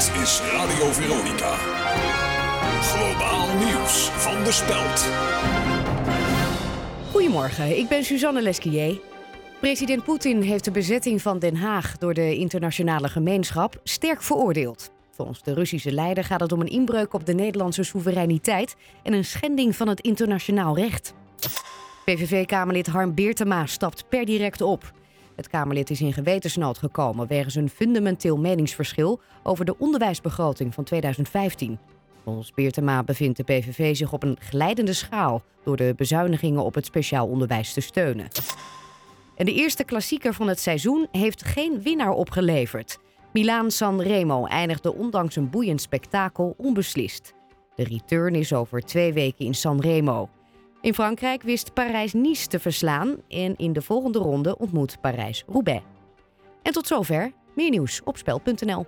Dit is Radio Veronica. Globaal nieuws van de Speld. Goedemorgen, ik ben Suzanne Lesquier. President Poetin heeft de bezetting van Den Haag door de internationale gemeenschap sterk veroordeeld. Volgens de Russische leider gaat het om een inbreuk op de Nederlandse soevereiniteit en een schending van het internationaal recht. PVV-Kamerlid Harm Beertema stapt per direct op. Het Kamerlid is in gewetensnood gekomen wegens een fundamenteel meningsverschil over de onderwijsbegroting van 2015. Volgens Beertema bevindt de PVV zich op een glijdende schaal door de bezuinigingen op het speciaal onderwijs te steunen. En de eerste klassieker van het seizoen heeft geen winnaar opgeleverd. Milaan-San Remo eindigde ondanks een boeiend spektakel onbeslist. De return is over twee weken in San Remo. In Frankrijk wist Parijs-Nice te verslaan en in de volgende ronde ontmoet Parijs-Roubaix. En tot zover. Meer nieuws op spel.nl.